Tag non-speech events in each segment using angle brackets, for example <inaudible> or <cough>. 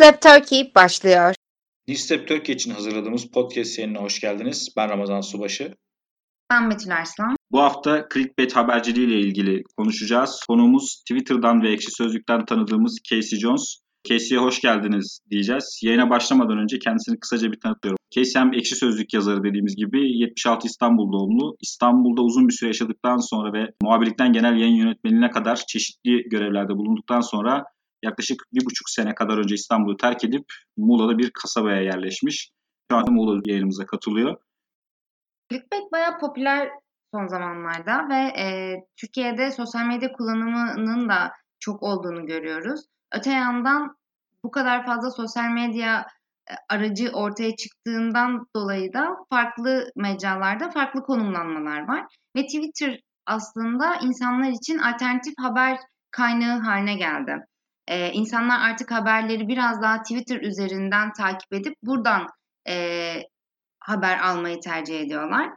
Newslab Turkey başlıyor. Newslab Turkey için hazırladığımız podcast seninle hoş geldiniz. Ben Ramazan Subaşı. Ben Betül Arslan. Bu hafta clickbait haberciliği ile ilgili konuşacağız. Konuğumuz Twitter'dan ve Ekşi Sözlük'ten tanıdığımız Casey Jones. Casey'e hoş geldiniz diyeceğiz. Yayına başlamadan önce kendisini kısaca bir tanıtıyorum. Casey hem Ekşi Sözlük yazarı dediğimiz gibi 76 İstanbul doğumlu. İstanbul'da uzun bir süre yaşadıktan sonra ve muhabirlikten genel yayın yönetmenine kadar çeşitli görevlerde bulunduktan sonra yaklaşık bir buçuk sene kadar önce İstanbul'u terk edip Muğla'da bir kasabaya yerleşmiş. Şu anda Muğla yayınımıza katılıyor. Clickbait bayağı popüler son zamanlarda ve e, Türkiye'de sosyal medya kullanımının da çok olduğunu görüyoruz. Öte yandan bu kadar fazla sosyal medya e, aracı ortaya çıktığından dolayı da farklı mecralarda farklı konumlanmalar var. Ve Twitter aslında insanlar için alternatif haber kaynağı haline geldi. Ee, insanlar artık haberleri biraz daha Twitter üzerinden takip edip buradan e, haber almayı tercih ediyorlar.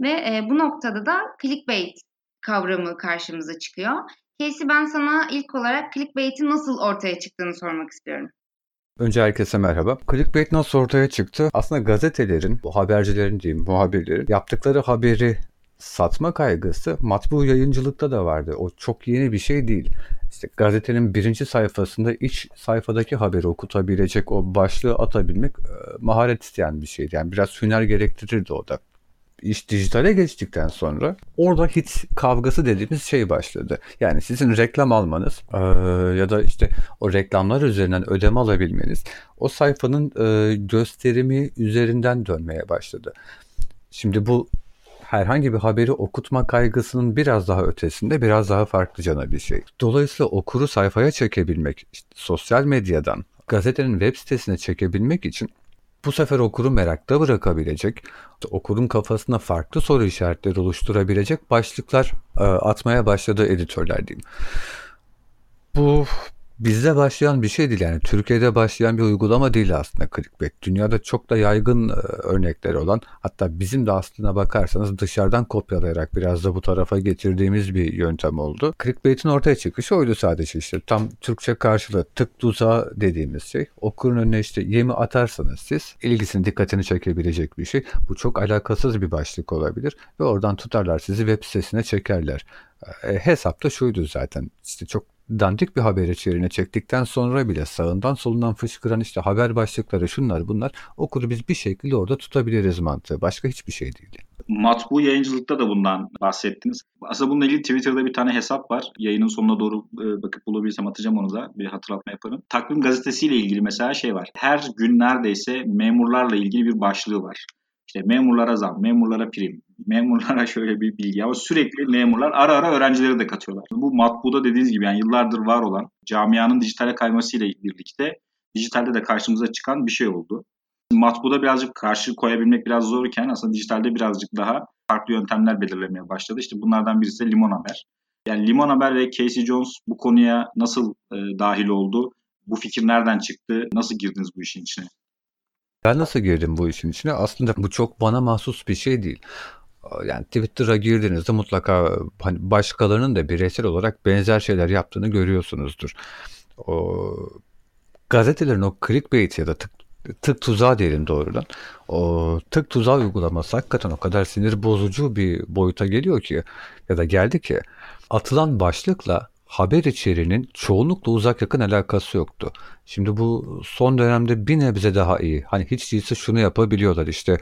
Ve e, bu noktada da clickbait kavramı karşımıza çıkıyor. Casey ben sana ilk olarak clickbait'in nasıl ortaya çıktığını sormak istiyorum. Önce herkese merhaba. Clickbait nasıl ortaya çıktı? Aslında gazetelerin, bu habercilerin diyeyim, muhabirlerin yaptıkları haberi satma kaygısı matbu yayıncılıkta da vardı. O çok yeni bir şey değil. İşte gazetenin birinci sayfasında iç sayfadaki haberi okutabilecek o başlığı atabilmek e, maharet isteyen bir şeydi. Yani biraz hüner gerektirirdi o da iş dijitale geçtikten sonra orada hit kavgası dediğimiz şey başladı. Yani sizin reklam almanız e, ya da işte o reklamlar üzerinden ödeme alabilmeniz o sayfanın e, gösterimi üzerinden dönmeye başladı. Şimdi bu herhangi bir haberi okutma kaygısının biraz daha ötesinde biraz daha farklı cana bir şey. Dolayısıyla okuru sayfaya çekebilmek, işte sosyal medyadan gazetenin web sitesine çekebilmek için bu sefer okuru merakta bırakabilecek, okurun kafasına farklı soru işaretleri oluşturabilecek başlıklar e, atmaya başladı editörler diyeyim. Bu bizde başlayan bir şey değil yani Türkiye'de başlayan bir uygulama değil aslında clickbait. Dünyada çok da yaygın e, örnekleri olan hatta bizim de aslına bakarsanız dışarıdan kopyalayarak biraz da bu tarafa getirdiğimiz bir yöntem oldu. Clickbait'in ortaya çıkışı oydu sadece işte tam Türkçe karşılığı tık tuzağı dediğimiz şey. Okurun önüne işte yemi atarsanız siz ilgisini dikkatini çekebilecek bir şey. Bu çok alakasız bir başlık olabilir ve oradan tutarlar sizi web sitesine çekerler. E, hesap da şuydu zaten işte çok dandik bir haber içeriğine çektikten sonra bile sağından solundan fışkıran işte haber başlıkları şunlar bunlar okuru biz bir şekilde orada tutabiliriz mantığı. Başka hiçbir şey değil. Matbu yayıncılıkta da bundan bahsettiniz. Aslında bununla ilgili Twitter'da bir tane hesap var. Yayının sonuna doğru e, bakıp bulabilirsem atacağım onu da. Bir hatırlatma yaparım. Takvim gazetesiyle ilgili mesela şey var. Her gün neredeyse memurlarla ilgili bir başlığı var. İşte memurlara zam, memurlara prim, memurlara şöyle bir bilgi ama sürekli memurlar ara ara öğrencileri de katıyorlar. Bu matbuda dediğiniz gibi yani yıllardır var olan camianın dijitale kaymasıyla birlikte dijitalde de karşımıza çıkan bir şey oldu. Matbuda birazcık karşı koyabilmek biraz zorken aslında dijitalde birazcık daha farklı yöntemler belirlemeye başladı. İşte bunlardan birisi de Limon Haber. Yani Limon Haber ve Casey Jones bu konuya nasıl e, dahil oldu? Bu fikir nereden çıktı? Nasıl girdiniz bu işin içine? Ben nasıl girdim bu işin içine? Aslında bu çok bana mahsus bir şey değil. Yani Twitter'a girdiğinizde mutlaka hani başkalarının da bireysel olarak benzer şeyler yaptığını görüyorsunuzdur. O gazetelerin o clickbait ya da tık, tık tuzağı diyelim doğrudan. O tık tuzağı uygulaması hakikaten o kadar sinir bozucu bir boyuta geliyor ki ya da geldi ki atılan başlıkla haber içeriğinin çoğunlukla uzak yakın alakası yoktu. Şimdi bu son dönemde bir nebze daha iyi. Hani hiç değilse şunu yapabiliyorlar işte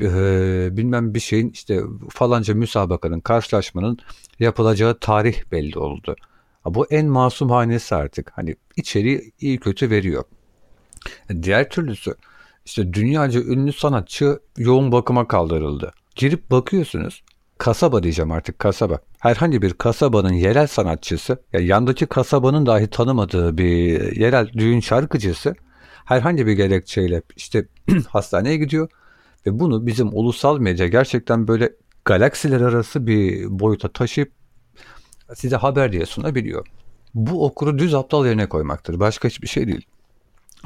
e, bilmem bir şeyin işte falanca müsabakanın karşılaşmanın yapılacağı tarih belli oldu. Bu en masum hanesi artık. Hani içeriği iyi kötü veriyor. Diğer türlüsü işte dünyaca ünlü sanatçı yoğun bakıma kaldırıldı. Girip bakıyorsunuz kasaba diyeceğim artık kasaba. Herhangi bir kasabanın yerel sanatçısı, ya yandaki kasabanın dahi tanımadığı bir yerel düğün şarkıcısı herhangi bir gerekçeyle işte <clears throat> hastaneye gidiyor ve bunu bizim ulusal medya gerçekten böyle galaksiler arası bir boyuta taşıyıp size haber diye sunabiliyor. Bu okuru düz aptal yerine koymaktır. Başka hiçbir şey değil.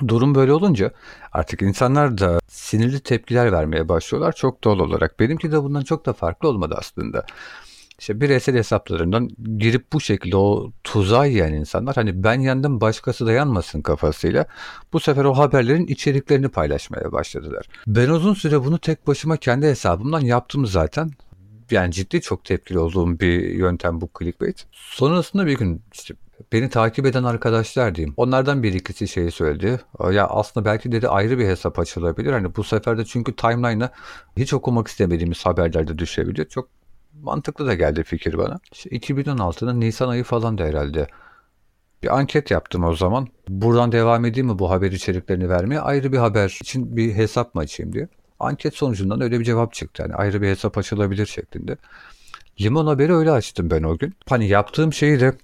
Durum böyle olunca artık insanlar da sinirli tepkiler vermeye başlıyorlar çok doğal olarak. Benimki de bundan çok da farklı olmadı aslında. İşte bireysel hesaplarından girip bu şekilde o tuzağa yiyen insanlar hani ben yandım başkası da yanmasın kafasıyla bu sefer o haberlerin içeriklerini paylaşmaya başladılar. Ben uzun süre bunu tek başıma kendi hesabımdan yaptım zaten. Yani ciddi çok tepkili olduğum bir yöntem bu clickbait. Sonrasında bir gün işte beni takip eden arkadaşlar diyeyim. Onlardan bir ikisi şeyi söyledi. Ya aslında belki dedi ayrı bir hesap açılabilir. Hani bu sefer de çünkü timeline'a hiç okumak istemediğimiz haberler de düşebiliyor. Çok mantıklı da geldi fikir bana. İşte 2016'nın Nisan ayı falan da herhalde. Bir anket yaptım o zaman. Buradan devam edeyim mi bu haber içeriklerini vermeye? Ayrı bir haber için bir hesap mı açayım diye. Anket sonucundan öyle bir cevap çıktı. Yani ayrı bir hesap açılabilir şeklinde. Limon haberi öyle açtım ben o gün. Hani yaptığım şeyi de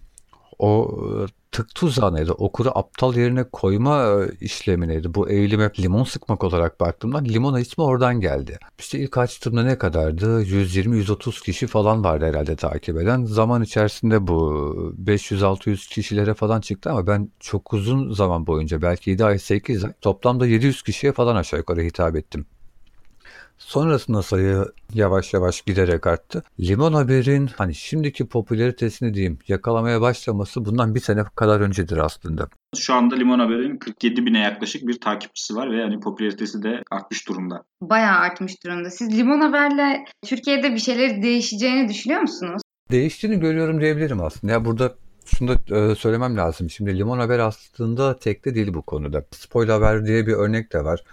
o e, tık tuzağıydı. Okuru aptal yerine koyma e, işlemi neydi? Bu eğilime limon sıkmak olarak baktığımda limona ismi oradan geldi. İşte ilk açtığımda ne kadardı? 120-130 kişi falan vardı herhalde takip eden. Zaman içerisinde bu 500-600 kişilere falan çıktı ama ben çok uzun zaman boyunca belki 7 ay 8 ay toplamda 700 kişiye falan aşağı yukarı hitap ettim. Sonrasında sayı yavaş yavaş giderek arttı. Limon Haber'in hani şimdiki popülaritesini diyeyim yakalamaya başlaması bundan bir sene kadar öncedir aslında. Şu anda Limon Haber'in 47 bine yaklaşık bir takipçisi var ve hani popülaritesi de artmış durumda. Bayağı artmış durumda. Siz Limon Haber'le Türkiye'de bir şeyler değişeceğini düşünüyor musunuz? Değiştiğini görüyorum diyebilirim aslında. Ya burada şunu da e, söylemem lazım. Şimdi Limon Haber aslında tek de değil bu konuda. Spoiler Haber diye bir örnek de var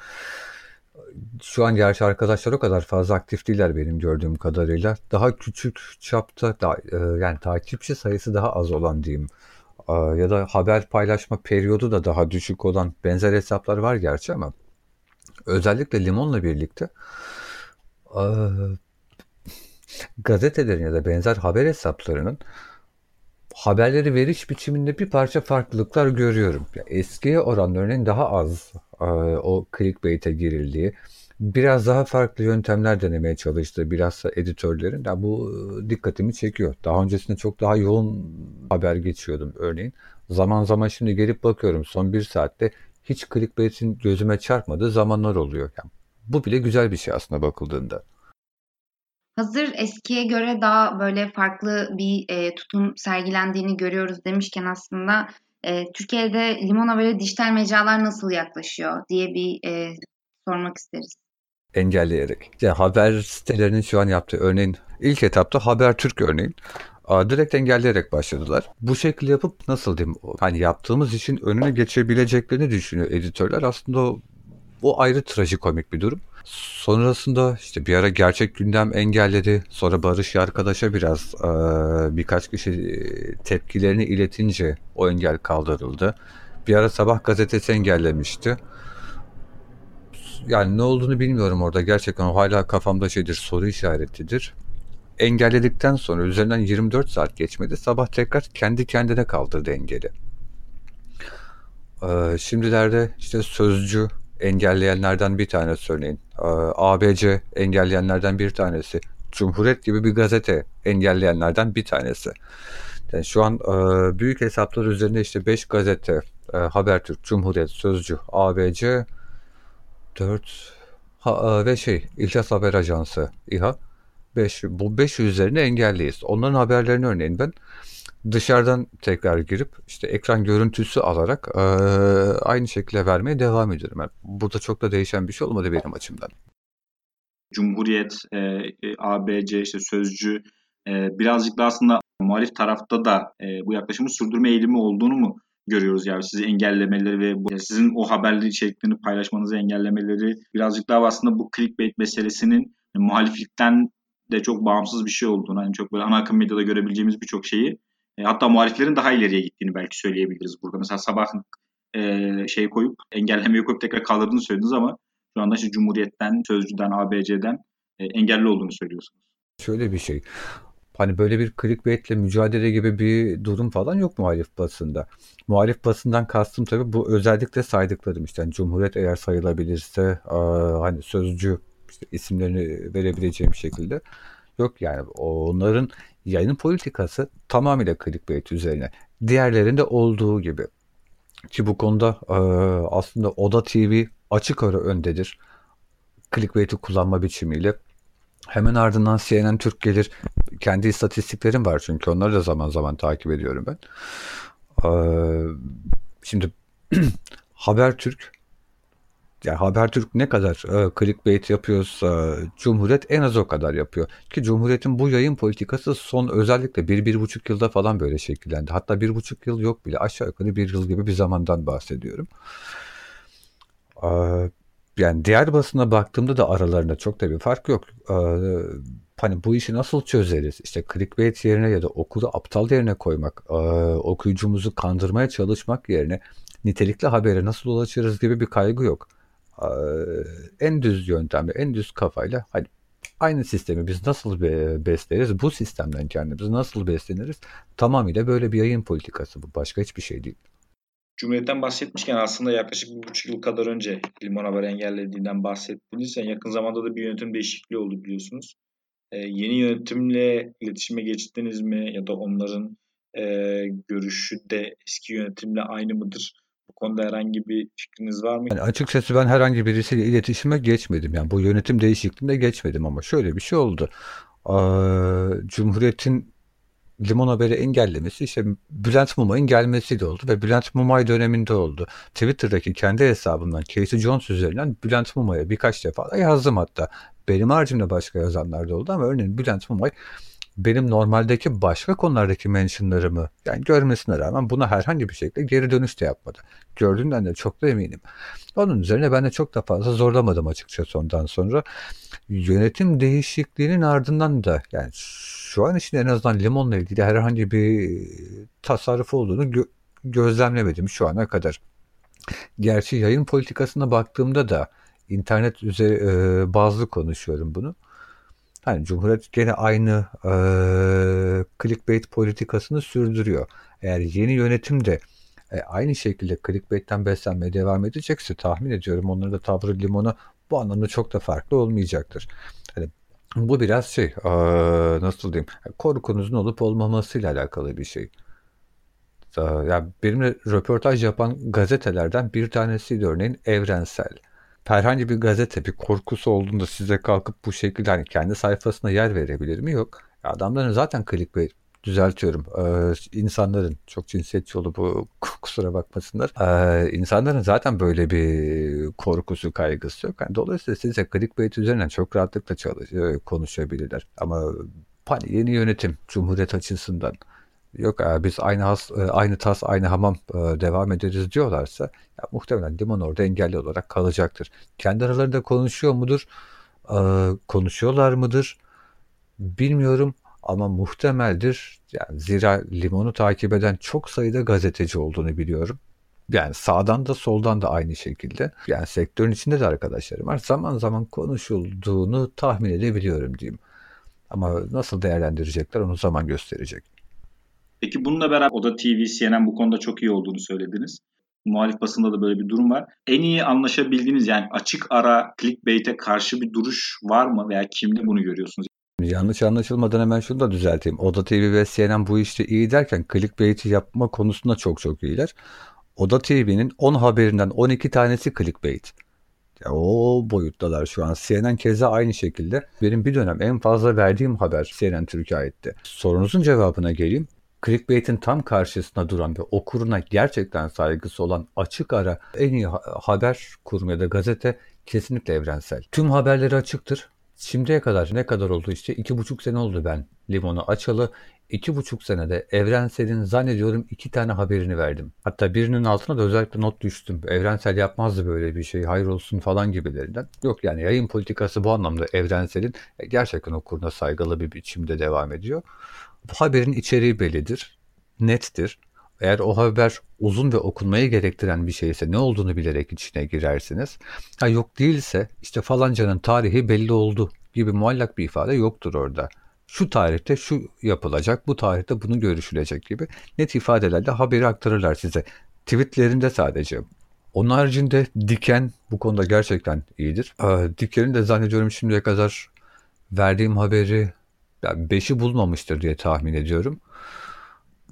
şu an gerçi arkadaşlar o kadar fazla aktif değiller benim gördüğüm kadarıyla. Daha küçük çapta da, e, yani takipçi sayısı daha az olan diyeyim. E, ya da haber paylaşma periyodu da daha düşük olan benzer hesaplar var gerçi ama özellikle Limon'la birlikte e, gazetelerin ya da benzer haber hesaplarının haberleri veriş biçiminde bir parça farklılıklar görüyorum. Eskiye oranla daha az e, o clickbait'e girildiği, biraz daha farklı yöntemler denemeye çalıştığı biraz da editörlerin yani bu e, dikkatimi çekiyor. Daha öncesinde çok daha yoğun haber geçiyordum örneğin. Zaman zaman şimdi gelip bakıyorum son bir saatte hiç clickbait'in gözüme çarpmadığı zamanlar oluyor. Yani bu bile güzel bir şey aslında bakıldığında. Hazır eskiye göre daha böyle farklı bir e, tutum sergilendiğini görüyoruz demişken aslında e, Türkiye'de limon haberi dijital mecralar nasıl yaklaşıyor diye bir e, sormak isteriz. Engelleyerek. İşte haber sitelerinin şu an yaptığı örneğin ilk etapta Haber Türk örneğin direkt engelleyerek başladılar. Bu şekilde yapıp nasıl diyeyim hani yaptığımız için önüne geçebileceklerini düşünüyor editörler. Aslında o, o ayrı trajikomik bir durum. Sonrasında işte bir ara gerçek gündem engelledi. Sonra Barış arkadaşa biraz e, birkaç kişi tepkilerini iletince o engel kaldırıldı. Bir ara sabah gazetesi engellemişti. Yani ne olduğunu bilmiyorum orada. Gerçekten o hala kafamda şeydir, soru işaretidir. Engelledikten sonra üzerinden 24 saat geçmedi. Sabah tekrar kendi kendine kaldırdı engeli. Ee, şimdilerde işte sözcü engelleyenlerden bir tanesi örneğin. Ee, ABC engelleyenlerden bir tanesi. Cumhuriyet gibi bir gazete engelleyenlerden bir tanesi. Yani şu an e, büyük hesaplar üzerinde işte 5 gazete, e, Habertürk, Cumhuriyet, Sözcü, ABC, 4 ha, e, ve şey İhlas Haber Ajansı, İHA. 5, bu 5 üzerine engelliyiz. Onların haberlerini örneğin ben dışarıdan tekrar girip işte ekran görüntüsü alarak e, aynı şekilde vermeye devam ediyorum. Yani burada çok da değişen bir şey olmadı benim açımdan. Cumhuriyet, e, ABC, işte Sözcü e, birazcık da aslında muhalif tarafta da e, bu yaklaşımı sürdürme eğilimi olduğunu mu görüyoruz yani sizi engellemeleri ve bu, sizin o haberli içeriklerini paylaşmanızı engellemeleri birazcık daha aslında bu clickbait meselesinin e, muhaliflikten de çok bağımsız bir şey olduğunu hani çok böyle ana akım medyada görebileceğimiz birçok şeyi e, hatta muhaliflerin daha ileriye gittiğini belki söyleyebiliriz burada. Mesela sabah e, şey koyup engellemeyi koyup tekrar kaldırdığını söylediniz ama şu anda işte Cumhuriyet'ten, Sözcü'den, ABC'den e, engelli olduğunu söylüyorsunuz. Şöyle bir şey. Hani böyle bir clickbaitle mücadele gibi bir durum falan yok muhalif basında. Muhalif basından kastım tabii bu özellikle saydıklarım işte. Yani Cumhuriyet eğer sayılabilirse hani sözcü işte isimlerini verebileceğim şekilde yok yani onların yayının politikası tamamıyla clickbait üzerine. Diğerlerinde olduğu gibi. Ki bu konuda aslında Oda TV açık ara öndedir. Clickbait'i kullanma biçimiyle. Hemen ardından CNN Türk gelir. Kendi istatistiklerim var çünkü onları da zaman zaman takip ediyorum ben. Ee, şimdi <clears throat> Habertürk yani Habertürk ne kadar e, clickbait yapıyorsa Cumhuriyet en az o kadar yapıyor. Ki Cumhuriyet'in bu yayın politikası son özellikle bir, bir buçuk yılda falan böyle şekillendi. Hatta bir buçuk yıl yok bile aşağı yukarı bir yıl gibi bir zamandan bahsediyorum. Ee, yani diğer basına baktığımda da aralarında çok da bir fark yok. Ee, hani bu işi nasıl çözeriz? İşte clickbait yerine ya da okuru aptal yerine koymak, e, okuyucumuzu kandırmaya çalışmak yerine nitelikli habere nasıl ulaşırız gibi bir kaygı yok. En düz yöntemle, en düz kafayla hani aynı sistemi biz nasıl besleriz? Bu sistemden kendimizi nasıl besleniriz? Tamamıyla böyle bir yayın politikası bu. Başka hiçbir şey değil. Cumhuriyet'ten bahsetmişken aslında yaklaşık bir buçuk yıl kadar önce Limon Haber engellediğinden bahsettiniz. Yani yakın zamanda da bir yönetim değişikliği oldu biliyorsunuz. Ee, yeni yönetimle iletişime geçtiniz mi ya da onların e, görüşü de eski yönetimle aynı mıdır? Bu konuda herhangi bir fikriniz var mı? Yani açıkçası ben herhangi birisiyle iletişime geçmedim. Yani bu yönetim değişikliğinde geçmedim ama şöyle bir şey oldu. Ee, Cumhuriyet'in Limon Haber'i engellemesi işte Bülent Mumay'ın gelmesiyle oldu ve Bülent Mumay döneminde oldu. Twitter'daki kendi hesabımdan Casey Jones üzerinden Bülent Mumay'a birkaç defa da yazdım hatta. Benim haricimde başka yazanlar da oldu ama örneğin Bülent Mumay benim normaldeki başka konulardaki mentionlarımı yani görmesine rağmen buna herhangi bir şekilde geri dönüş de yapmadı. Gördüğünden de çok da eminim. Onun üzerine ben de çok da fazla zorlamadım açıkçası ondan sonra. Yönetim değişikliğinin ardından da yani şu an için en azından limonla ilgili herhangi bir tasarruf olduğunu gö- gözlemlemedim şu ana kadar. Gerçi yayın politikasına baktığımda da internet üzeri e, bazlı konuşuyorum bunu. Hani Cumhuriyet gene aynı e, clickbait politikasını sürdürüyor. Eğer yeni yönetim de e, aynı şekilde clickbait'ten beslenmeye devam edecekse tahmin ediyorum onların da tavrı limonu bu anlamda çok da farklı olmayacaktır. Hani bu biraz şey e, nasıl diyeyim korkunuzun olup olmamasıyla alakalı bir şey. E, yani benimle röportaj yapan gazetelerden bir tanesiydi örneğin Evrensel herhangi bir gazete bir korkusu olduğunda size kalkıp bu şekilde hani kendi sayfasına yer verebilir mi? Yok. Adamların zaten clickbait düzeltiyorum. Ee, insanların çok cinsiyetçi olup bu <laughs> kusura bakmasınlar. Ee, insanların zaten böyle bir korkusu, kaygısı yok. Yani dolayısıyla size clickbait üzerinden çok rahatlıkla çalış, e, konuşabilirler. Ama hani yeni yönetim Cumhuriyet açısından yok abi biz aynı has, e, aynı tas aynı hamam e, devam ederiz diyorlarsa ya, muhtemelen Limon orada engelli olarak kalacaktır. Kendi aralarında konuşuyor mudur? E, konuşuyorlar mıdır? Bilmiyorum ama muhtemeldir. Yani zira Limon'u takip eden çok sayıda gazeteci olduğunu biliyorum. Yani sağdan da soldan da aynı şekilde. Yani sektörün içinde de arkadaşlarım var. Zaman zaman konuşulduğunu tahmin edebiliyorum diyeyim. Ama nasıl değerlendirecekler onu zaman gösterecek. Peki bununla beraber Oda TV, CNN bu konuda çok iyi olduğunu söylediniz. Muhalif basında da böyle bir durum var. En iyi anlaşabildiğiniz yani açık ara clickbait'e karşı bir duruş var mı veya kimde bunu görüyorsunuz? Yanlış anlaşılmadan hemen şunu da düzelteyim. Oda TV ve CNN bu işte iyi derken clickbait'i yapma konusunda çok çok iyiler. Oda TV'nin 10 haberinden 12 tanesi clickbait. Ya o boyuttalar şu an. CNN keza aynı şekilde. Benim bir dönem en fazla verdiğim haber CNN Türkiye aitti. Sorunuzun cevabına geleyim clickbait'in tam karşısında duran ve okuruna gerçekten saygısı olan açık ara en iyi haber kurum ya da gazete kesinlikle evrensel. Tüm haberleri açıktır. Şimdiye kadar ne kadar oldu işte iki buçuk sene oldu ben limonu açalı. iki buçuk senede Evrensel'in zannediyorum iki tane haberini verdim. Hatta birinin altına da özellikle not düştüm. Evrensel yapmazdı böyle bir şey hayır olsun falan gibilerinden. Yok yani yayın politikası bu anlamda Evrensel'in gerçekten okuruna saygılı bir biçimde devam ediyor. Bu haberin içeriği bellidir, nettir. Eğer o haber uzun ve okunmayı gerektiren bir şeyse ne olduğunu bilerek içine girersiniz. Ha yok değilse işte falancanın tarihi belli oldu gibi muallak bir ifade yoktur orada. Şu tarihte şu yapılacak, bu tarihte bunu görüşülecek gibi net ifadelerle haberi aktarırlar size. Tweetlerinde sadece. Onun haricinde Diken bu konuda gerçekten iyidir. Diken'in de zannediyorum şimdiye kadar verdiğim haberi yani beşi bulmamıştır diye tahmin ediyorum.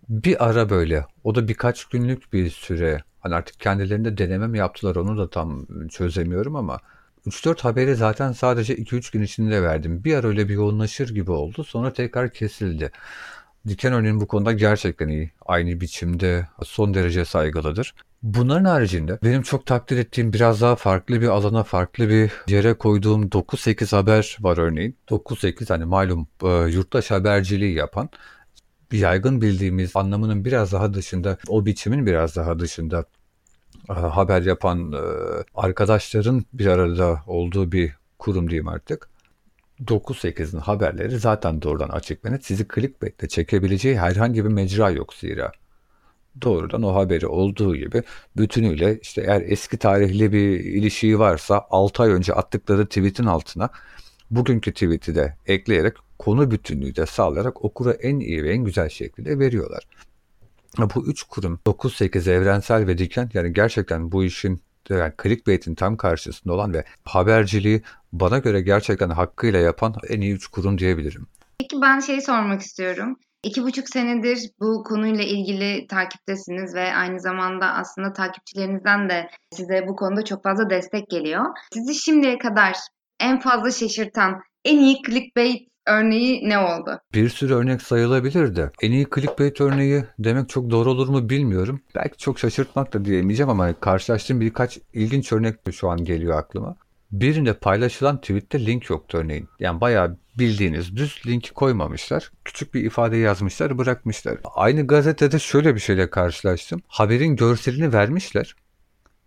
Bir ara böyle. O da birkaç günlük bir süre. Hani artık kendilerinde deneme mi yaptılar onu da tam çözemiyorum ama 3-4 haberi zaten sadece 2-3 gün içinde verdim. Bir ara öyle bir yoğunlaşır gibi oldu. Sonra tekrar kesildi. Diken örneğin bu konuda gerçekten iyi. Aynı biçimde son derece saygılıdır. Bunların haricinde benim çok takdir ettiğim biraz daha farklı bir alana, farklı bir yere koyduğum 9-8 haber var örneğin. 9-8 hani malum e, yurttaş haberciliği yapan yaygın bildiğimiz anlamının biraz daha dışında, o biçimin biraz daha dışında e, haber yapan e, arkadaşların bir arada olduğu bir kurum diyeyim artık. 9-8'in haberleri zaten doğrudan açık ve net sizi clickbait'le çekebileceği herhangi bir mecra yok zira. Doğrudan o haberi olduğu gibi bütünüyle işte eğer eski tarihli bir ilişiği varsa 6 ay önce attıkları tweet'in altına bugünkü tweet'i de ekleyerek konu bütünlüğü de sağlayarak okura en iyi ve en güzel şekilde veriyorlar. Bu üç kurum 9-8 evrensel ve diken yani gerçekten bu işin yani clickbait'in tam karşısında olan ve haberciliği bana göre gerçekten hakkıyla yapan en iyi üç kurum diyebilirim. Peki ben şey sormak istiyorum. İki buçuk senedir bu konuyla ilgili takiptesiniz ve aynı zamanda aslında takipçilerinizden de size bu konuda çok fazla destek geliyor. Sizi şimdiye kadar en fazla şaşırtan en iyi clickbait örneği ne oldu? Bir sürü örnek sayılabilir de en iyi clickbait örneği demek çok doğru olur mu bilmiyorum. Belki çok şaşırtmak da diyemeyeceğim ama karşılaştığım birkaç ilginç örnek de şu an geliyor aklıma. Birinde paylaşılan tweette link yoktu örneğin. Yani bayağı bildiğiniz düz linki koymamışlar. Küçük bir ifade yazmışlar bırakmışlar. Aynı gazetede şöyle bir şeyle karşılaştım. Haberin görselini vermişler.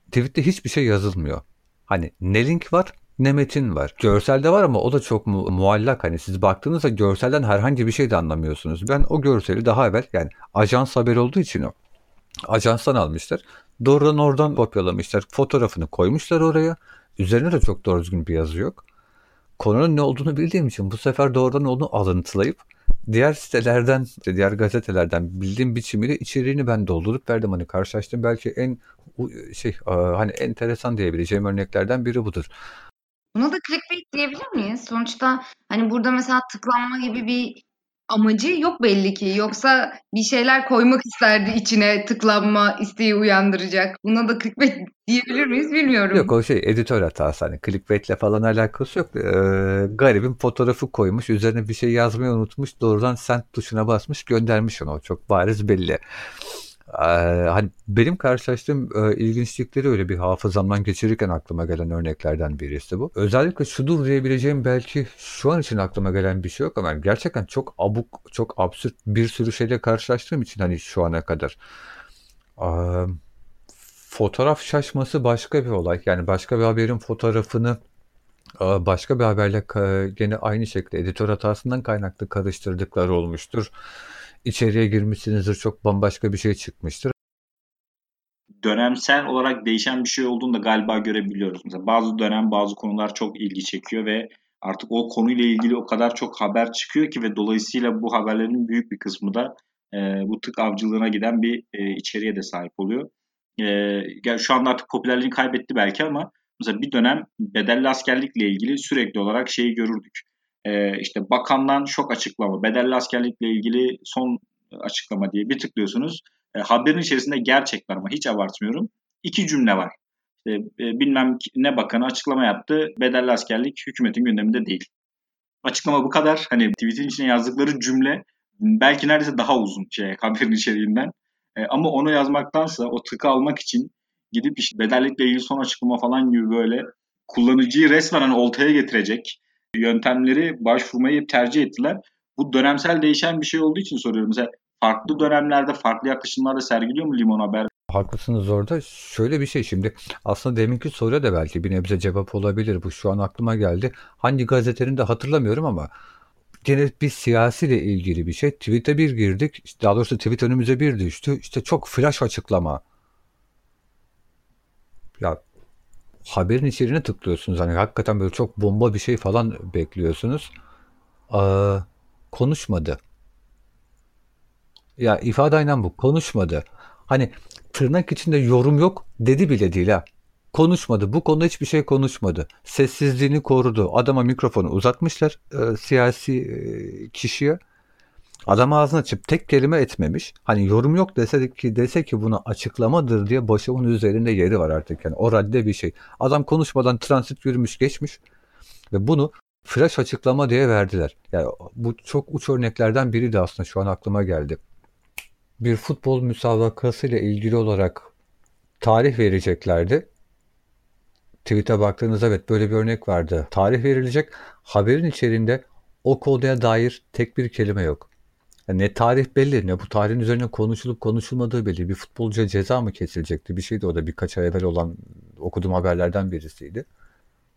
Tweette hiçbir şey yazılmıyor. Hani ne link var ne metin var. Görselde var ama o da çok mu muallak. Hani siz baktığınızda görselden herhangi bir şey de anlamıyorsunuz. Ben o görseli daha evvel yani ajans haber olduğu için o. Ajanstan almışlar. Doğrudan oradan kopyalamışlar. Fotoğrafını koymuşlar oraya. Üzerine de çok doğru düzgün bir yazı yok. Konunun ne olduğunu bildiğim için bu sefer doğrudan onu alıntılayıp diğer sitelerden, diğer gazetelerden bildiğim biçimiyle içeriğini ben doldurup verdim. Hani karşılaştığım belki en şey hani enteresan diyebileceğim örneklerden biri budur. Buna da clickbait diyebilir miyiz? Sonuçta hani burada mesela tıklanma gibi bir amacı yok belli ki. Yoksa bir şeyler koymak isterdi içine tıklanma isteği uyandıracak. Buna da clickbait diyebilir miyiz bilmiyorum. Yok o şey editör hatası hani clickbaitle falan alakası yok. Ee, garibin fotoğrafı koymuş üzerine bir şey yazmayı unutmuş doğrudan send tuşuna basmış göndermiş onu. Çok bariz belli. Hani benim karşılaştığım ilginçlikleri öyle bir hafızamdan geçirirken aklıma gelen örneklerden birisi bu. Özellikle şudur diyebileceğim belki şu an için aklıma gelen bir şey yok ama gerçekten çok abuk, çok absürt bir sürü şeyle karşılaştığım için hani şu ana kadar. Fotoğraf şaşması başka bir olay. Yani başka bir haberin fotoğrafını başka bir haberle gene aynı şekilde editör hatasından kaynaklı karıştırdıkları olmuştur içeriye girmişsinizdir çok bambaşka bir şey çıkmıştır. Dönemsel olarak değişen bir şey olduğunu da galiba görebiliyoruz. Mesela bazı dönem bazı konular çok ilgi çekiyor ve artık o konuyla ilgili o kadar çok haber çıkıyor ki ve dolayısıyla bu haberlerin büyük bir kısmı da e, bu tık avcılığına giden bir e, içeriğe de sahip oluyor. E, şu anda artık popülerliğini kaybetti belki ama mesela bir dönem bedelli askerlikle ilgili sürekli olarak şeyi görürdük e, işte bakandan şok açıklama, bedelli askerlikle ilgili son açıklama diye bir tıklıyorsunuz. E, haberin içerisinde gerçekten ama hiç abartmıyorum. iki cümle var. İşte, e, bilmem ne bakanı açıklama yaptı. Bedelli askerlik hükümetin gündeminde değil. Açıklama bu kadar. Hani tweetin içine yazdıkları cümle belki neredeyse daha uzun şey haberin içeriğinden. E, ama onu yazmaktansa o tıkı almak için gidip işte bedellikle ilgili son açıklama falan gibi böyle kullanıcıyı resmen hani oltaya getirecek yöntemleri başvurmayı tercih ettiler. Bu dönemsel değişen bir şey olduğu için soruyorum. Mesela farklı dönemlerde farklı yaklaşımlarda sergiliyor mu Limon Haber? Haklısınız orada. Şöyle bir şey şimdi aslında deminki soruya da belki bir nebze cevap olabilir. Bu şu an aklıma geldi. Hangi gazetenin de hatırlamıyorum ama gene bir siyasiyle ilgili bir şey. Tweet'e bir girdik. Daha doğrusu tweet önümüze bir düştü. İşte çok flash açıklama. Ya haberin içeriğine tıklıyorsunuz. Hani hakikaten böyle çok bomba bir şey falan bekliyorsunuz. Aa, konuşmadı. Ya ifade aynen bu. Konuşmadı. Hani tırnak içinde yorum yok dedi bile değil ha. Konuşmadı. Bu konuda hiçbir şey konuşmadı. Sessizliğini korudu. Adama mikrofonu uzatmışlar e, siyasi e, kişiye. Adam ağzını açıp tek kelime etmemiş. Hani yorum yok dese ki dese ki bunu açıklamadır diye başımın üzerinde yeri var artık yani. O radde bir şey. Adam konuşmadan transit yürümüş geçmiş ve bunu flash açıklama diye verdiler. Yani bu çok uç örneklerden biri de aslında şu an aklıma geldi. Bir futbol müsabakası ile ilgili olarak tarih vereceklerdi. Tweet'e baktığınızda evet böyle bir örnek vardı. Tarih verilecek. Haberin içerisinde o konuya dair tek bir kelime yok. Ne tarih belli ne bu tarihin üzerine konuşulup konuşulmadığı belli. Bir futbolcuya ceza mı kesilecekti? Bir şeydi o da birkaç ay evvel olan okuduğum haberlerden birisiydi.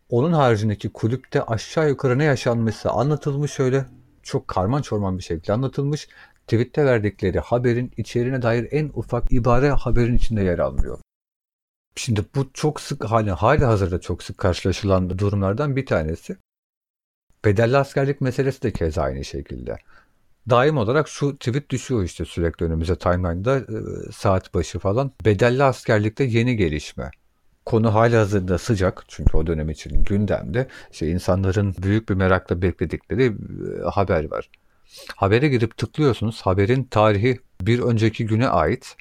Onun haricindeki kulüpte aşağı yukarı ne yaşanmışsa anlatılmış şöyle çok karman çorman bir şekilde anlatılmış. Tweet'te verdikleri haberin içeriğine dair en ufak ibare haberin içinde yer almıyor. Şimdi bu çok sık hani hali hazırda çok sık karşılaşılan durumlardan bir tanesi. Bedelli askerlik meselesi de keza aynı şekilde. Daim olarak şu tweet düşüyor işte sürekli önümüze timeline'da e, saat başı falan. Bedelli askerlikte yeni gelişme. Konu hali hazırda sıcak çünkü o dönem için gündemde. İşte insanların büyük bir merakla bekledikleri e, haber var. Habere girip tıklıyorsunuz. Haberin tarihi bir önceki güne ait.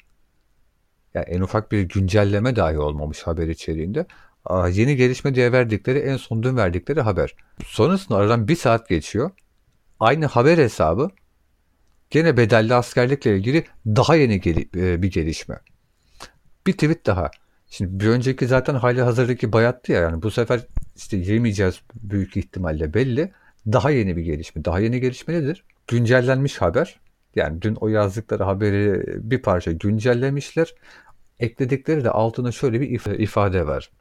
Yani en ufak bir güncelleme dahi olmamış haber içeriğinde. Aa, yeni gelişme diye verdikleri en son dün verdikleri haber. Sonrasında aradan bir saat geçiyor. Aynı haber hesabı gene bedelli askerlikle ilgili daha yeni gel- e, bir gelişme. Bir tweet daha. Şimdi bir önceki zaten hali hazırdaki bayattı ya yani bu sefer işte yemeyeceğiz büyük ihtimalle belli. Daha yeni bir gelişme. Daha yeni gelişme nedir? Güncellenmiş haber. Yani dün o yazdıkları haberi bir parça güncellemişler. Ekledikleri de altına şöyle bir ifade var.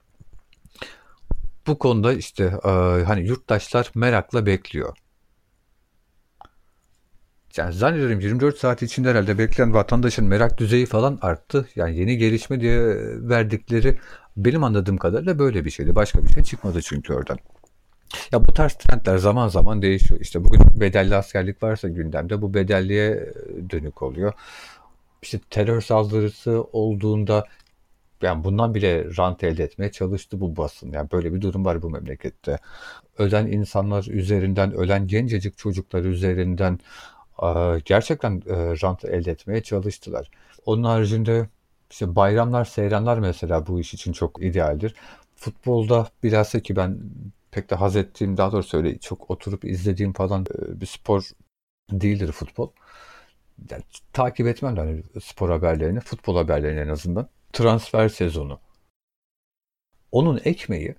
Bu konuda işte e, hani yurttaşlar merakla bekliyor. Yani zannediyorum 24 saat içinde herhalde bekleyen vatandaşın merak düzeyi falan arttı. Yani yeni gelişme diye verdikleri benim anladığım kadarıyla böyle bir şeydi. Başka bir şey çıkmadı çünkü oradan. Ya bu tarz trendler zaman zaman değişiyor. İşte bugün bedelli askerlik varsa gündemde bu bedelliye dönük oluyor. İşte terör saldırısı olduğunda yani bundan bile rant elde etmeye çalıştı bu basın. Yani böyle bir durum var bu memlekette. Ölen insanlar üzerinden, ölen gencecik çocuklar üzerinden gerçekten rant elde etmeye çalıştılar. Onun haricinde işte bayramlar, seyranlar mesela bu iş için çok idealdir. Futbolda bilhassa ki ben pek de haz ettiğim, daha doğrusu öyle çok oturup izlediğim falan bir spor değildir futbol. Yani, takip etmem de hani spor haberlerini, futbol haberlerini en azından. Transfer sezonu. Onun ekmeği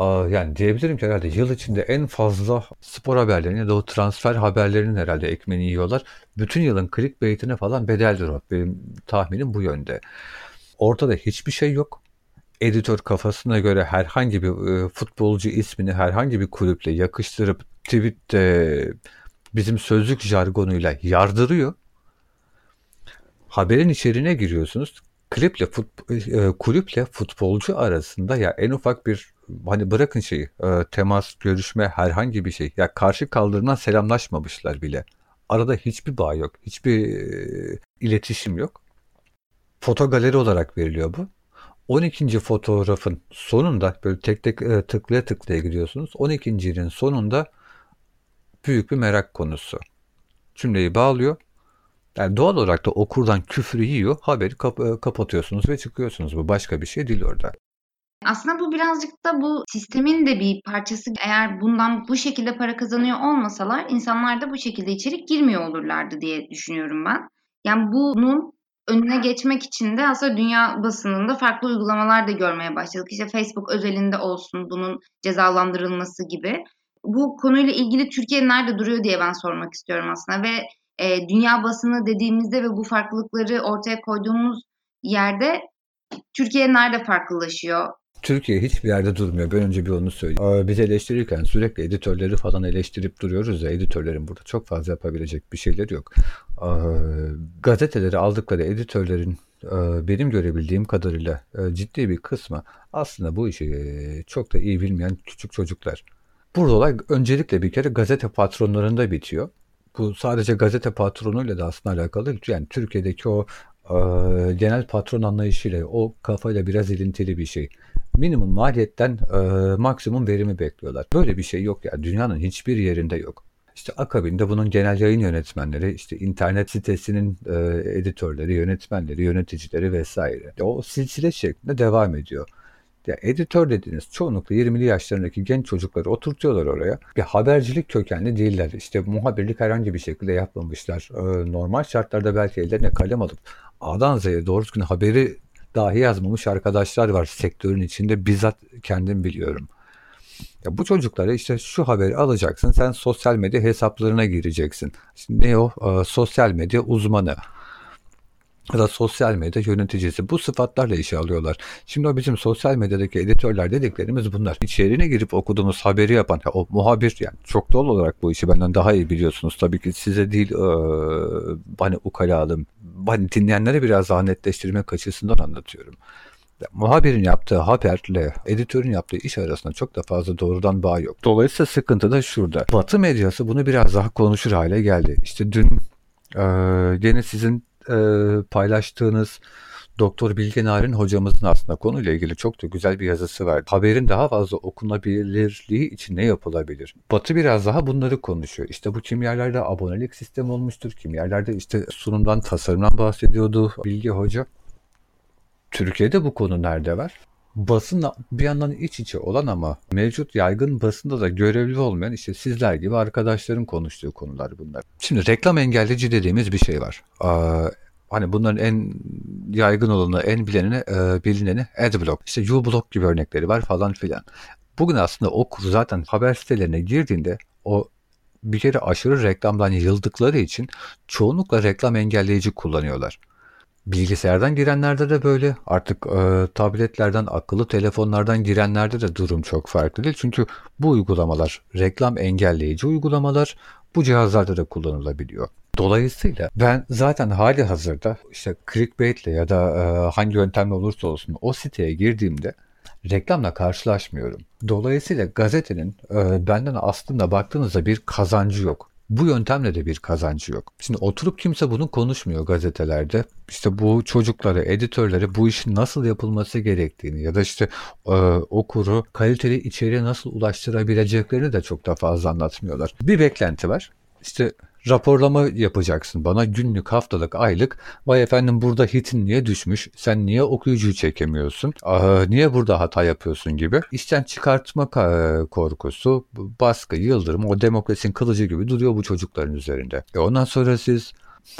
yani diyebilirim ki herhalde yıl içinde en fazla spor haberlerini ya da o transfer haberlerinin herhalde ekmeğini yiyorlar. Bütün yılın clickbait'ine falan bedeldir o. Benim tahminim bu yönde. Ortada hiçbir şey yok. Editör kafasına göre herhangi bir e, futbolcu ismini herhangi bir kulüple yakıştırıp tweette bizim sözlük jargonuyla yardırıyor. Haberin içeriğine giriyorsunuz. Kliple fut, e, kulüple futbolcu arasında ya en ufak bir hani bırakın şeyi e, temas, görüşme herhangi bir şey. Ya karşı kaldırımdan selamlaşmamışlar bile. Arada hiçbir bağ yok. Hiçbir e, iletişim yok. Foto galeri olarak veriliyor bu. 12. fotoğrafın sonunda böyle tek tek e, tıklaya tıklaya gidiyorsunuz. 12.'nin sonunda büyük bir merak konusu. Cümleyi bağlıyor. Yani doğal olarak da okurdan küfrü yiyor, haberi kap- e, kapatıyorsunuz ve çıkıyorsunuz. Bu başka bir şey değil orada. Aslında bu birazcık da bu sistemin de bir parçası. Eğer bundan bu şekilde para kazanıyor olmasalar insanlar da bu şekilde içerik girmiyor olurlardı diye düşünüyorum ben. Yani bunun önüne geçmek için de aslında dünya basınında farklı uygulamalar da görmeye başladık. İşte Facebook özelinde olsun bunun cezalandırılması gibi. Bu konuyla ilgili Türkiye nerede duruyor diye ben sormak istiyorum aslında ve e, dünya basını dediğimizde ve bu farklılıkları ortaya koyduğumuz yerde Türkiye nerede farklılaşıyor? Türkiye hiçbir yerde durmuyor. Ben önce bir onu söyleyeyim. Biz eleştirirken sürekli editörleri falan eleştirip duruyoruz ya editörlerin burada çok fazla yapabilecek bir şeyleri yok. Gazeteleri aldıkları editörlerin benim görebildiğim kadarıyla ciddi bir kısmı aslında bu işi çok da iyi bilmeyen küçük çocuklar. Burada olay öncelikle bir kere gazete patronlarında bitiyor. Bu sadece gazete patronuyla da aslında alakalı. Yani Türkiye'deki o genel patron anlayışıyla o kafayla biraz ilintili bir şey minimum maliyetten e, maksimum verimi bekliyorlar. Böyle bir şey yok ya. Dünyanın hiçbir yerinde yok. İşte akabinde bunun genel yayın yönetmenleri, işte internet sitesinin e, editörleri, yönetmenleri, yöneticileri vesaire. O silsile şeklinde devam ediyor. Ya editör dediğiniz çoğunlukla 20'li yaşlarındaki genç çocukları oturtuyorlar oraya. Bir habercilik kökenli değiller. İşte muhabirlik herhangi bir şekilde yapmamışlar. Ee, normal şartlarda belki ellerine kalem alıp A'dan Z'ye doğru düzgün haberi dahi yazmamış arkadaşlar var sektörün içinde. Bizzat kendim biliyorum. Ya bu çocuklara işte şu haberi alacaksın. Sen sosyal medya hesaplarına gireceksin. Şimdi ne o? Ee, sosyal medya uzmanı ya da sosyal medya yöneticisi bu sıfatlarla işe alıyorlar. Şimdi o bizim sosyal medyadaki editörler dediklerimiz bunlar. İçeriğine girip okuduğumuz haberi yapan o muhabir yani çok doğal olarak bu işi benden daha iyi biliyorsunuz. Tabii ki size değil e, hani ukalalım. Hani dinleyenlere biraz daha netleştirmek açısından anlatıyorum. Muhabirin yaptığı haberle editörün yaptığı iş arasında çok da fazla doğrudan bağ yok. Dolayısıyla sıkıntı da şurada. Batı medyası bunu biraz daha konuşur hale geldi. İşte dün e, gene sizin e, paylaştığınız Doktor Bilge Narin hocamızın aslında konuyla ilgili çok da güzel bir yazısı var. Haberin daha fazla okunabilirliği için ne yapılabilir? Batı biraz daha bunları konuşuyor. İşte bu kim yerlerde abonelik sistemi olmuştur, kim yerlerde işte sunumdan, tasarımdan bahsediyordu Bilge Hoca. Türkiye'de bu konu nerede var? Basınla bir yandan iç içe olan ama mevcut yaygın basında da görevli olmayan işte sizler gibi arkadaşların konuştuğu konular bunlar. Şimdi reklam engelleyici dediğimiz bir şey var. Ee, hani bunların en yaygın olanı, en bilineni, e, bilineni adblock. İşte uBlock gibi örnekleri var falan filan. Bugün aslında okur zaten haber sitelerine girdiğinde o bir kere aşırı reklamdan yıldıkları için çoğunlukla reklam engelleyici kullanıyorlar. Bilgisayardan girenlerde de böyle. Artık e, tabletlerden, akıllı telefonlardan girenlerde de durum çok farklı değil. Çünkü bu uygulamalar reklam engelleyici uygulamalar bu cihazlarda da kullanılabiliyor. Dolayısıyla ben zaten hali hazırda işte clickbait ile ya da e, hangi yöntemle olursa olsun o siteye girdiğimde reklamla karşılaşmıyorum. Dolayısıyla gazetenin e, benden aslında baktığınızda bir kazancı yok. Bu yöntemle de bir kazancı yok. Şimdi oturup kimse bunu konuşmuyor gazetelerde. İşte bu çocukları, editörleri bu işin nasıl yapılması gerektiğini ya da işte e, okuru kaliteli içeriğe nasıl ulaştırabileceklerini de çok da fazla anlatmıyorlar. Bir beklenti var. İşte raporlama yapacaksın bana günlük, haftalık, aylık. Vay efendim burada hitin niye düşmüş? Sen niye okuyucuyu çekemiyorsun? Aa, niye burada hata yapıyorsun gibi. İşten çıkartma korkusu, baskı, yıldırım, o demokrasinin kılıcı gibi duruyor bu çocukların üzerinde. E ondan sonra siz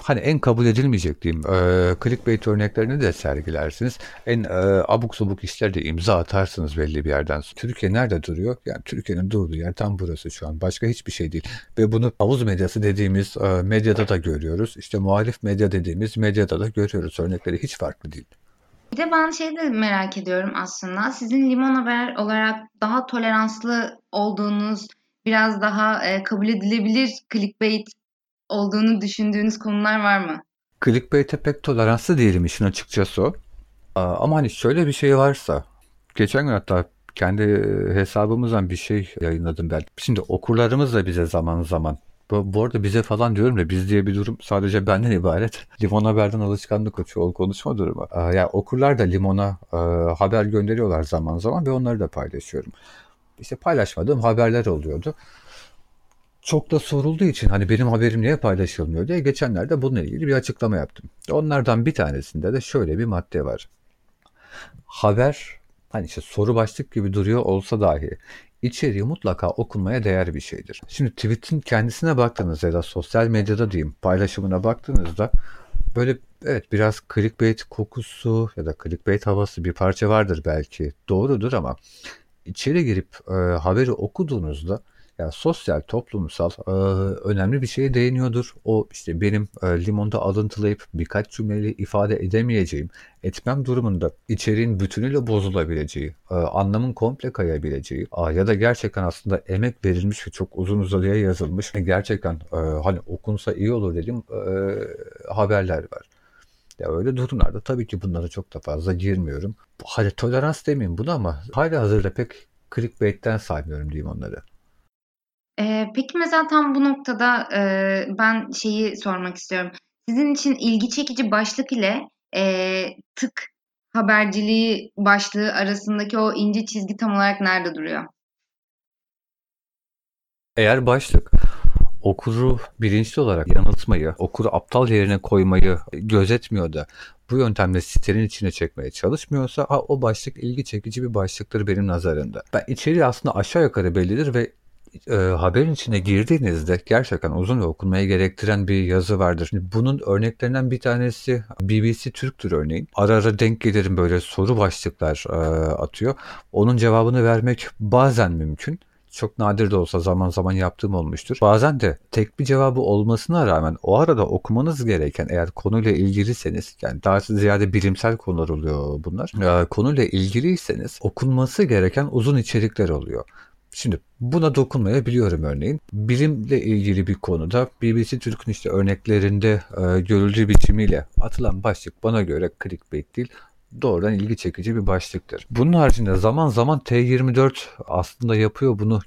hani en kabul edilmeyecek diyeyim e, clickbait örneklerini de sergilersiniz. En e, abuk subuk işlerde imza atarsınız belli bir yerden. Türkiye nerede duruyor? Yani Türkiye'nin durduğu yer tam burası şu an. Başka hiçbir şey değil. Ve bunu havuz medyası dediğimiz e, medyada da görüyoruz. İşte muhalif medya dediğimiz medyada da görüyoruz. Örnekleri hiç farklı değil. Bir de ben şey de merak ediyorum aslında. Sizin Limon Haber olarak daha toleranslı olduğunuz, biraz daha e, kabul edilebilir clickbait olduğunu düşündüğünüz konular var mı? Clickbait'e pek toleranslı değilim işin açıkçası. Ama hani şöyle bir şey varsa, geçen gün hatta kendi hesabımızdan bir şey yayınladım ben. Şimdi okurlarımız da bize zaman zaman bu, bu arada bize falan diyorum da biz diye bir durum sadece benden ibaret. <laughs> Limon Haber'den alışkanlık açıyor konuşma durumu. Ee, yani okurlar da Limon'a e, haber gönderiyorlar zaman zaman ve onları da paylaşıyorum. İşte paylaşmadığım haberler oluyordu çok da sorulduğu için hani benim haberim niye paylaşılmıyor diye geçenlerde bununla ilgili bir açıklama yaptım. Onlardan bir tanesinde de şöyle bir madde var. Haber hani işte soru başlık gibi duruyor olsa dahi içeriği mutlaka okunmaya değer bir şeydir. Şimdi tweet'in kendisine baktığınızda ya da sosyal medyada diyeyim paylaşımına baktığınızda böyle evet biraz clickbait kokusu ya da clickbait havası bir parça vardır belki doğrudur ama içeri girip e, haberi okuduğunuzda yani sosyal, toplumsal e, önemli bir şeye değiniyordur. O işte benim e, limonda alıntılayıp birkaç cümleyle ifade edemeyeceğim, etmem durumunda içeriğin bütünüyle bozulabileceği, e, anlamın komple kayabileceği a, ya da gerçekten aslında emek verilmiş ve çok uzun uzadıya yazılmış ve gerçekten e, hani okunsa iyi olur dediğim e, haberler var. Ya öyle durumlarda tabii ki bunlara çok da fazla girmiyorum. Hadi tolerans demeyeyim bunu ama hala hazırda pek clickbait'ten saymıyorum diyeyim onları. Eee, peki mesela tam bu noktada, eee, ben şeyi sormak istiyorum. Sizin için ilgi çekici başlık ile, eee, tık haberciliği başlığı arasındaki o ince çizgi tam olarak nerede duruyor? Eğer başlık okuru bilinçli olarak yanıltmayı, okuru aptal yerine koymayı gözetmiyor da bu yöntemle sitenin içine çekmeye çalışmıyorsa ha, o başlık ilgi çekici bir başlıktır benim nazarımda. Ben içeriği aslında aşağı yukarı bellidir ve e, haberin içine girdiğinizde gerçekten uzun ve okunmaya gerektiren bir yazı vardır. Şimdi bunun örneklerinden bir tanesi BBC Türk'tür örneğin. Ara ara denk gelirim böyle soru başlıklar e, atıyor. Onun cevabını vermek bazen mümkün çok nadir de olsa zaman zaman yaptığım olmuştur. Bazen de tek bir cevabı olmasına rağmen o arada okumanız gereken eğer konuyla ilgiliseniz yani daha ziyade bilimsel konular oluyor bunlar. E, konuyla ilgiliyseniz okunması gereken uzun içerikler oluyor. Şimdi buna dokunmayabiliyorum örneğin. Bilimle ilgili bir konuda BBC Türk'ün işte örneklerinde e, görüldüğü biçimiyle atılan başlık bana göre clickbait değil doğrudan ilgi çekici bir başlıktır. Bunun haricinde zaman zaman T24 aslında yapıyor bunu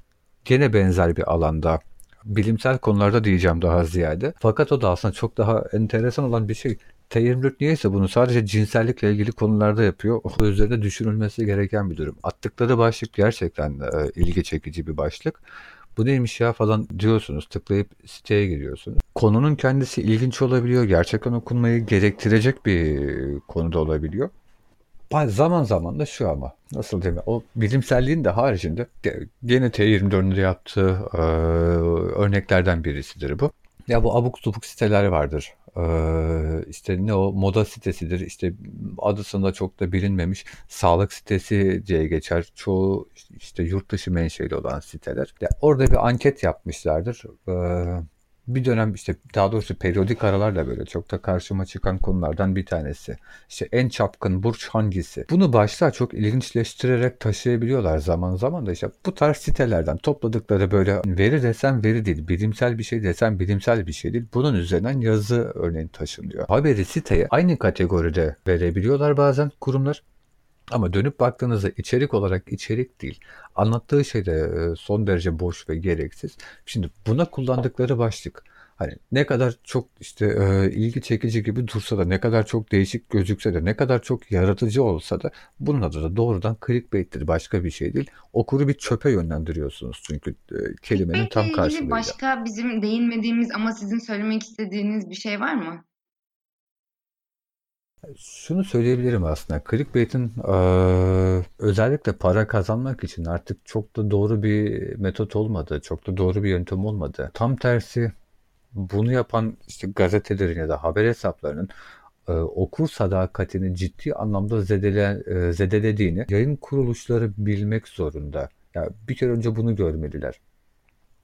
gene benzer bir alanda. Bilimsel konularda diyeceğim daha ziyade. Fakat o da aslında çok daha enteresan olan bir şey. T24 niyeyse bunu sadece cinsellikle ilgili konularda yapıyor. O üzerinde düşünülmesi gereken bir durum. Attıkları başlık gerçekten e, ilgi çekici bir başlık. Bu neymiş ya falan diyorsunuz. Tıklayıp siteye giriyorsunuz. Konunun kendisi ilginç olabiliyor. Gerçekten okunmayı gerektirecek bir konuda olabiliyor. Zaman zaman da şu ama nasıl diyeyim o bilimselliğin de haricinde gene T24'ün yaptığı e, örneklerden birisidir bu. Ya bu abuk subuk siteler vardır. Ee, işte ne o moda sitesidir. İşte adısında çok da bilinmemiş sağlık sitesi diye geçer. Çoğu işte yurt dışı menşeli olan siteler. Ya orada bir anket yapmışlardır. Ee, bir dönem işte daha doğrusu periyodik aralarla böyle çok da karşıma çıkan konulardan bir tanesi. İşte en çapkın burç hangisi? Bunu başta çok ilginçleştirerek taşıyabiliyorlar zaman zaman da işte bu tarz sitelerden topladıkları böyle veri desem veri değil, bilimsel bir şey desem bilimsel bir şey değil. Bunun üzerinden yazı örneğin taşınıyor. Haberi siteye aynı kategoride verebiliyorlar bazen kurumlar. Ama dönüp baktığınızda içerik olarak içerik değil. Anlattığı şey de e, son derece boş ve gereksiz. Şimdi buna kullandıkları başlık hani ne kadar çok işte e, ilgi çekici gibi dursa da ne kadar çok değişik gözükse de ne kadar çok yaratıcı olsa da bunun adı da doğrudan clickbait'tir başka bir şey değil. Okuru bir çöpe yönlendiriyorsunuz çünkü e, kelimenin tam karşılığıyla. Başka bizim değinmediğimiz ama sizin söylemek istediğiniz bir şey var mı? Şunu söyleyebilirim aslında. Clickbait'in e, özellikle para kazanmak için artık çok da doğru bir metot olmadı. Çok da doğru bir yöntem olmadı. Tam tersi bunu yapan işte gazetelerin ya da haber hesaplarının e, okur sadakatini ciddi anlamda zedele, e, zedelediğini yayın kuruluşları bilmek zorunda. Ya bir kere önce bunu görmeliler.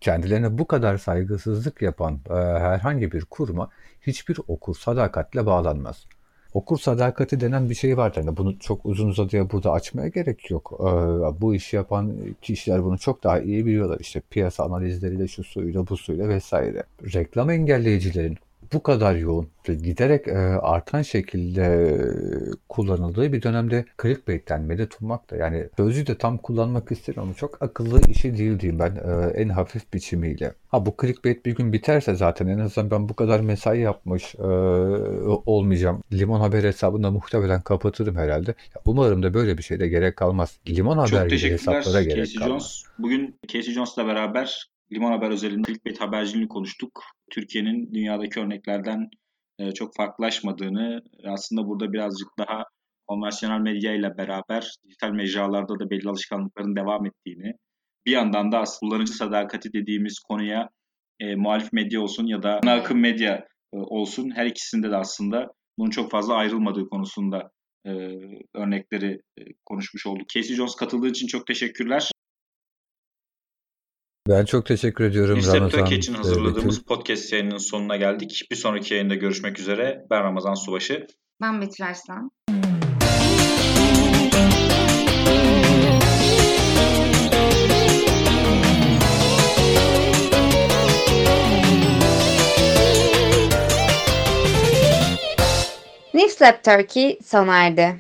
Kendilerine bu kadar saygısızlık yapan e, herhangi bir kuruma hiçbir okur sadakatle bağlanmaz okur sadakati denen bir şey var. Yani bunu çok uzun uzadıya burada açmaya gerek yok. Ee, bu işi yapan kişiler bunu çok daha iyi biliyorlar. İşte piyasa analizleriyle şu suyla bu suyla vesaire. Reklam engelleyicilerin bu kadar yoğun ve giderek e, artan şekilde kullanıldığı bir dönemde clickbait'ten medet ummak da yani sözcüğü de tam kullanmak isterim ama çok akıllı işi değil diyeyim ben e, en hafif biçimiyle. Ha bu clickbait bir gün biterse zaten en azından ben bu kadar mesai yapmış e, olmayacağım. Limon Haber hesabını muhtemelen kapatırım herhalde. Umarım da böyle bir şeyde gerek kalmaz. Limon Haber hesaplara gerek kalmaz. Bugün Casey Jones'la beraber Limon Haber özelinde clickbait haberciliğini konuştuk. Türkiye'nin dünyadaki örneklerden e, çok farklılaşmadığını aslında burada birazcık daha konvansiyonel medya ile beraber dijital mecralarda da belli alışkanlıkların devam ettiğini bir yandan da aslında kullanıcı sadakati dediğimiz konuya e, muhalif medya olsun ya da ana akım medya e, olsun her ikisinde de aslında bunun çok fazla ayrılmadığı konusunda e, örnekleri e, konuşmuş olduk. Casey Jones katıldığı için çok teşekkürler. Ben çok teşekkür ediyorum Biz Ramazan. için hazırladığımız Betül. podcast yayınının sonuna geldik. Bir sonraki yayında görüşmek üzere. Ben Ramazan Subaşı. Ben Betül Arslan. Newslab Turkey sona erdi.